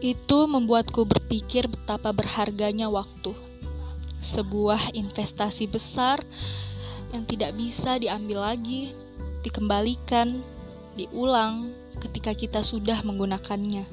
Itu membuatku berpikir betapa berharganya waktu. Sebuah investasi besar yang tidak bisa diambil lagi, dikembalikan, diulang ketika kita sudah menggunakannya.